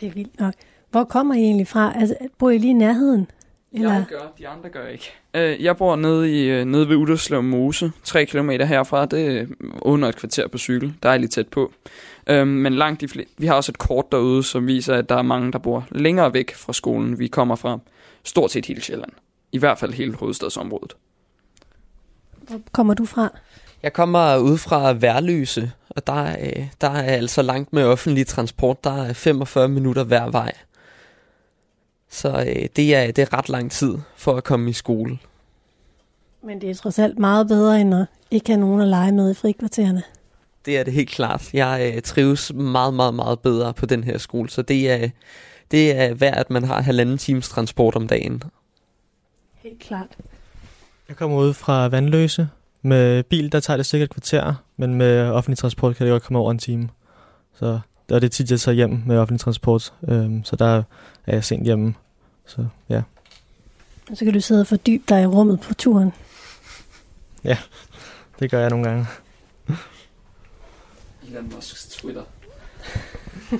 Det er vildt nok. Hvor kommer I egentlig fra? Altså, bor I lige i nærheden? Eller? Jeg gør, de andre gør ikke. Øh, jeg bor nede, i, øh, nede ved Uderslev Mose, 3 km herfra. Det er under et kvarter på cykel. Dejligt tæt på. Øh, men langt de flere. Vi har også et kort derude, som viser, at der er mange, der bor længere væk fra skolen. Vi kommer fra stort set hele Sjælland. I hvert fald hele hovedstadsområdet. Hvor kommer du fra? Jeg kommer ud fra Værløse, og der er, der er altså langt med offentlig transport. Der er 45 minutter hver vej. Så øh, det, er, det er ret lang tid for at komme i skole. Men det er trods alt meget bedre, end at ikke have nogen at lege med i frikvartererne. Det er det helt klart. Jeg øh, trives meget, meget, meget bedre på den her skole, så det er, det er værd, at man har halvanden times transport om dagen. Helt klart. Jeg kommer ud fra Vandløse. Med bil, der tager det sikkert et kvarter, men med offentlig transport kan det godt komme over en time. Så der er det tit, jeg tager hjem med offentlig transport, øhm, så der er jeg sent hjemme. Så ja. Og så kan du sidde og fordybe dig i rummet på turen. Ja, det gør jeg nogle gange. Elon Musks Twitter. [LAUGHS]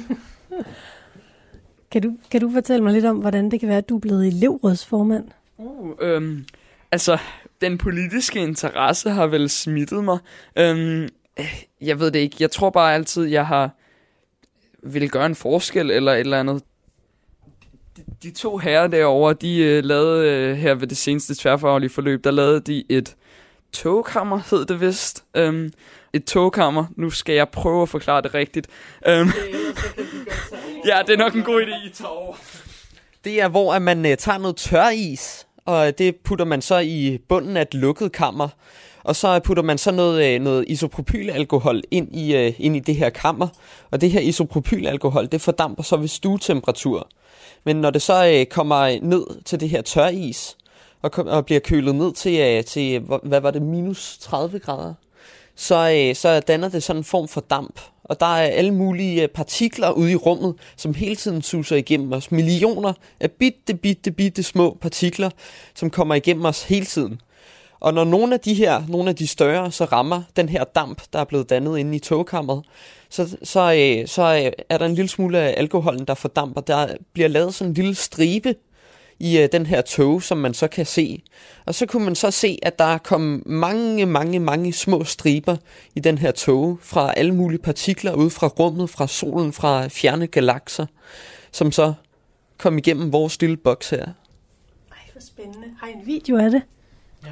kan, du, kan du fortælle mig lidt om, hvordan det kan være, at du er blevet elevrådsformand? Uh, øhm, altså, den politiske interesse har vel smittet mig. Øhm, jeg ved det ikke. Jeg tror bare altid, jeg har vil gøre en forskel eller et eller andet. De, to herrer derovre, de uh, lavede uh, her ved det seneste tværfaglige forløb, der lavede de et togkammer, hed det vist. Um, et togkammer. Nu skal jeg prøve at forklare det rigtigt. Um, [LAUGHS] ja, det er nok en god idé, I tager over. Det er, hvor at man uh, tager noget tør is, og det putter man så i bunden af et lukket kammer. Og så putter man så noget, noget isopropylalkohol ind i, uh, ind i det her kammer. Og det her isopropylalkohol, det fordamper så ved stuetemperatur. Men når det så øh, kommer ned til det her tøris, og, og bliver kølet ned til, øh, til, hvad var det, minus 30 grader, så, øh, så danner det sådan en form for damp. Og der er alle mulige øh, partikler ude i rummet, som hele tiden suser igennem os. Millioner af bitte, bitte, bitte små partikler, som kommer igennem os hele tiden. Og når nogle af de her, nogle af de større, så rammer den her damp, der er blevet dannet inde i togkammeret, så, så, øh, så øh, er der en lille smule af alkoholen, der fordamper. Der bliver lavet sådan en lille stribe i øh, den her tog, som man så kan se. Og så kunne man så se, at der er kommet mange, mange, mange små striber i den her tog fra alle mulige partikler ud fra rummet, fra solen, fra fjerne galakser, som så kom igennem vores lille boks her. Ej, hvor spændende. Har I en video af det? Ja.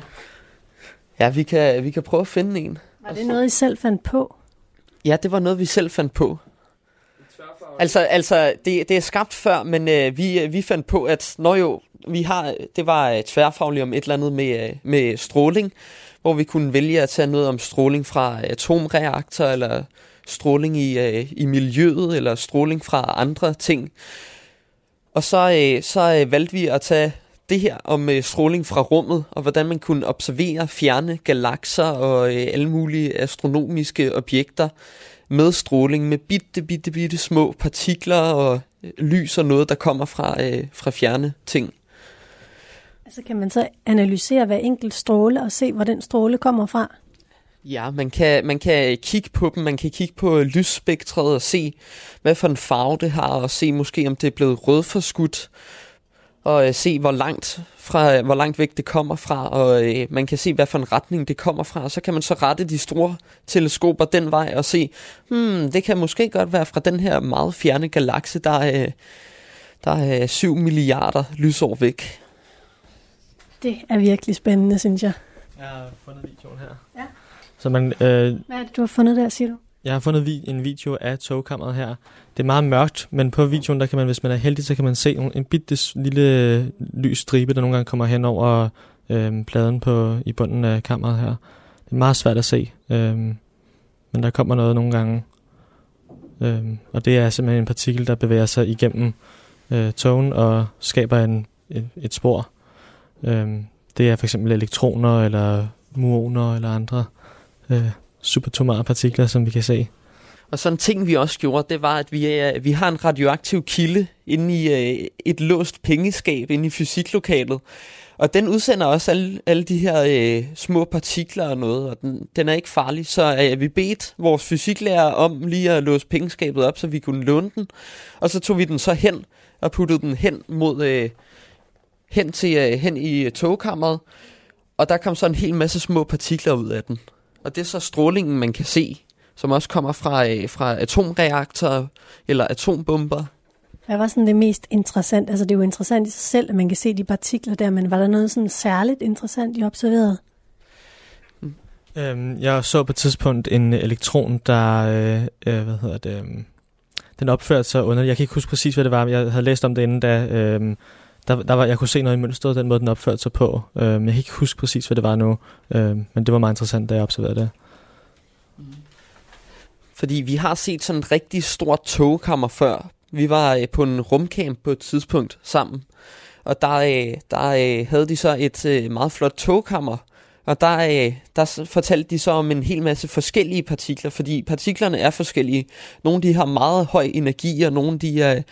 Ja, vi kan, vi kan prøve at finde en. Var det noget, I selv fandt på? Ja, det var noget, vi selv fandt på. Altså, altså det, det er skabt før, men øh, vi, vi fandt på, at når jo, vi har, det var øh, tværfagligt om et eller andet med, øh, med stråling, hvor vi kunne vælge at tage noget om stråling fra atomreaktor, eller stråling i, øh, i miljøet, eller stråling fra andre ting. Og så, øh, så øh, valgte vi at tage det her om øh, stråling fra rummet, og hvordan man kunne observere fjerne galakser og øh, alle mulige astronomiske objekter med stråling, med bitte, bitte, bitte små partikler og øh, lys og noget, der kommer fra, øh, fra fjerne ting. Altså kan man så analysere hver enkelt stråle og se, hvor den stråle kommer fra? Ja, man kan, man kan kigge på dem, man kan kigge på lysspektret og se, hvad for en farve det har, og se måske, om det er blevet rødforskudt, og øh, se, hvor langt, fra, hvor langt væk det kommer fra, og øh, man kan se, hvad for en retning det kommer fra, og så kan man så rette de store teleskoper den vej og se, hmm, det kan måske godt være fra den her meget fjerne galakse, der er, øh, der er 7 milliarder lysår væk. Det er virkelig spændende, synes jeg. Jeg har fundet videoen her. Ja. Så man, øh, Hvad er det, du har fundet der, siger du? Jeg har fundet vi- en video af togkammeret her. Det er meget mørkt, men på videoen, der kan man, hvis man er heldig, så kan man se en, en bitte lille øh, lys stribe, der nogle gange kommer hen over øh, pladen på, i bunden af kammeret her. det er meget svært at se. øh, men der kommer noget nogle gange. Øh, og det er simpelthen en partikel, der bevæger sig igennem øh, togen og skaber en, et, et spor. Øh, det er for eksempel elektroner eller muoner eller andre øh, supertomare partikler, som vi kan se. Og sådan en ting, vi også gjorde, det var, at vi, øh, vi har en radioaktiv kilde inde i øh, et låst pengeskab inde i fysiklokalet. Og den udsender også alle, alle de her øh, små partikler og noget, og den, den er ikke farlig. Så øh, vi bedt vores fysiklærer om lige at låse pengeskabet op, så vi kunne låne den. Og så tog vi den så hen og puttede den hen mod øh, hen til øh, hen i øh, togkammeret. Og der kom så en hel masse små partikler ud af den. Og det er så strålingen, man kan se, som også kommer fra, øh, fra atomreaktorer eller atombomber. Hvad var sådan det mest interessant? Altså det er jo interessant i sig selv, at man kan se de partikler der, men var der noget sådan særligt interessant, I observerede? Øhm, jeg så på et tidspunkt en elektron, der, øh, øh, hvad hedder det, øh, den opførte sig under, jeg kan ikke huske præcis, hvad det var, men jeg havde læst om det inden da, øh, der, der var, jeg kunne se noget i mønstret, den måde, den opførte sig på. Øh, jeg kan ikke huske præcis, hvad det var nu, øh, men det var meget interessant, da jeg observerede det. Mm. Fordi vi har set sådan en rigtig stor togkammer før. Vi var øh, på en rumcamp på et tidspunkt sammen. Og der, øh, der øh, havde de så et øh, meget flot togkammer. Og der, øh, der fortalte de så om en hel masse forskellige partikler, fordi partiklerne er forskellige. Nogle de har meget høj energi, og nogle de er,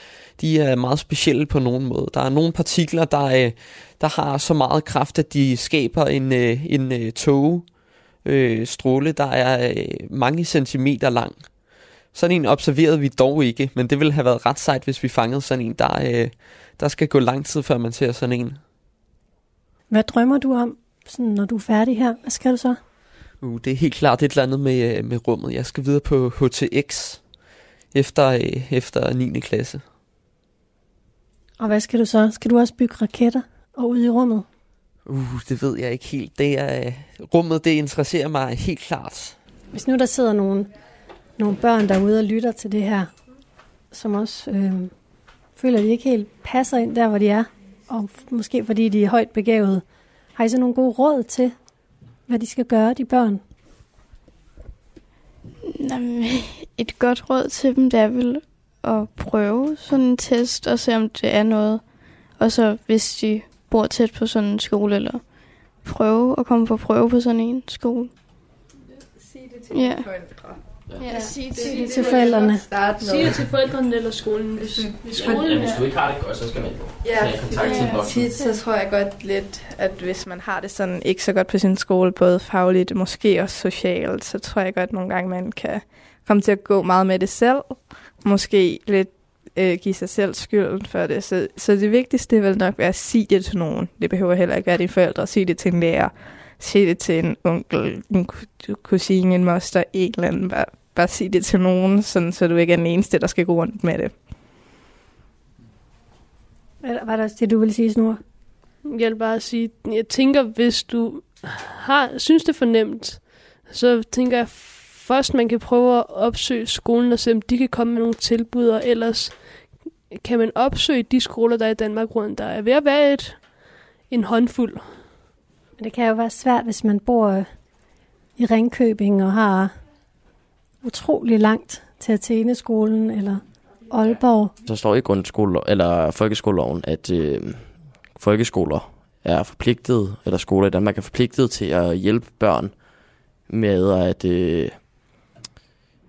de er meget specielle på nogen måde. Der er nogle partikler, der, øh, der har så meget kraft, at de skaber en, øh, en øh, tog, øh, stråle, der er øh, mange centimeter lang. Sådan en observerede vi dog ikke, men det ville have været ret sejt, hvis vi fangede sådan en. Der, øh, der skal gå lang tid, før man ser sådan en. Hvad drømmer du om, sådan, når du er færdig her? Hvad skal du så? Uh, det er helt klart et eller andet med, øh, med rummet. Jeg skal videre på HTX efter, øh, efter 9. klasse. Og hvad skal du så? Skal du også bygge raketter og ud i rummet? Uh, det ved jeg ikke helt. Det er, øh, rummet det interesserer mig helt klart. Hvis nu der sidder nogle, nogle børn derude og lytter til det her, som også øh, føler, at de ikke helt passer ind der, hvor de er, og måske fordi de er højt begavet, har I så nogle gode råd til, hvad de skal gøre, de børn? Jamen, [LAUGHS] et godt råd til dem, det er vel at prøve sådan en test og se, om det er noget. Og så hvis de bor tæt på sådan en skole, eller prøve at komme på prøve på sådan en skole. Sig det til Ja. forældre. Ja, sig Sig det til forældrene. Sig det til forældrene eller skolen. Hvis, hvis skolen Ja, hvis du ikke har det godt, så skal man jo Ja, tage kontakt til en voksen. tit så tror jeg godt lidt, at hvis man har det sådan ikke så godt på sin skole, både fagligt, måske også socialt, så tror jeg godt nogle gange, man kan komme til at gå meget med det selv. Måske lidt øh, give sig selv skylden for det. Så, så det vigtigste vil nok være at sige det til nogen. Det behøver heller ikke være dine forældre. Sige det til en lærer. Sige det til en onkel, en ku- kusine, en moster, en eller anden. Bare, bare sige det til nogen, sådan, så du ikke er den eneste, der skal gå rundt med det. Var var der også det, du ville sige, Snor? Jeg vil bare sige, jeg tænker, hvis du har, synes det er for nemt, så tænker jeg først, man kan prøve at opsøge skolen og se, om de kan komme med nogle tilbud, og ellers kan man opsøge de skoler, der er i Danmark rundt. Der er ved at være et, en håndfuld. Men det kan jo være svært, hvis man bor i Ringkøbing og har utrolig langt til Atheneskolen eller Aalborg. Så står i grundskole eller folkeskoleloven, at øh, folkeskoler er forpligtet, eller skoler i Danmark er forpligtet til at hjælpe børn med at øh,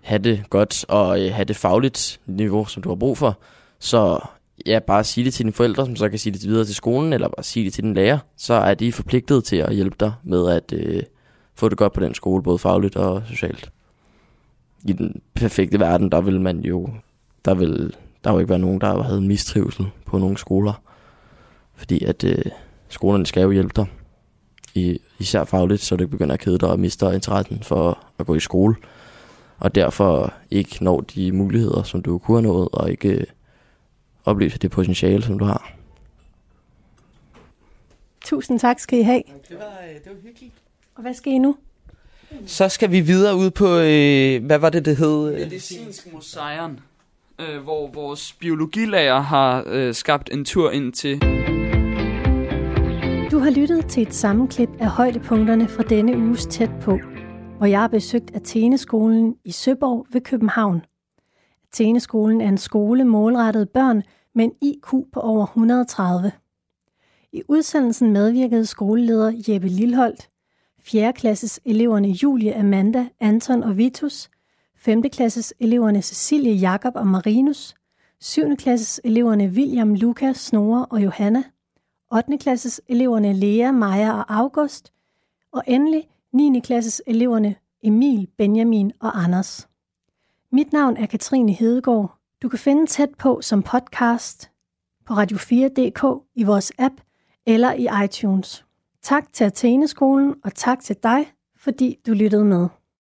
have det godt og øh, have det fagligt niveau, som du har brug for. Så ja, bare sige det til dine forældre, som så kan sige det videre til skolen, eller bare sige det til din lærer, så er de forpligtet til at hjælpe dig med at øh, få det godt på den skole, både fagligt og socialt. I den perfekte verden, der vil man jo, der vil der jo ikke være nogen, der havde mistrivsel på nogle skoler. Fordi at øh, skolerne skal jo hjælpe dig, i, især fagligt, så du ikke begynder at kede dig og mister interessen for at gå i skole. Og derfor ikke når de muligheder, som du kunne have nået, og ikke øh, oplyse det potentiale, som du har. Tusind tak skal I have. Det var, det var hyggeligt. Og hvad skal I nu? Så skal vi videre ud på, øh, hvad var det, det hed? Medicinsk museum, øh, hvor vores biologilærer har øh, skabt en tur ind til. Du har lyttet til et sammenklip af højdepunkterne fra denne uges tæt på. hvor jeg har besøgt Atheneskolen i Søborg ved København. Atheneskolen er en skole målrettet børn med en IQ på over 130. I udsendelsen medvirkede skoleleder Jeppe Lilholdt, 4. klasses eleverne Julie, Amanda, Anton og Vitus, 5. klasses eleverne Cecilie, Jakob og Marinus, 7. klasses eleverne William, Lukas, Snore og Johanna, 8. klasses eleverne Lea, Maja og August, og endelig 9. klasses eleverne Emil, Benjamin og Anders. Mit navn er Katrine Hedegaard. Du kan finde tæt på som podcast på radio4.dk i vores app eller i iTunes. Tak til Atheneskolen, og tak til dig, fordi du lyttede med.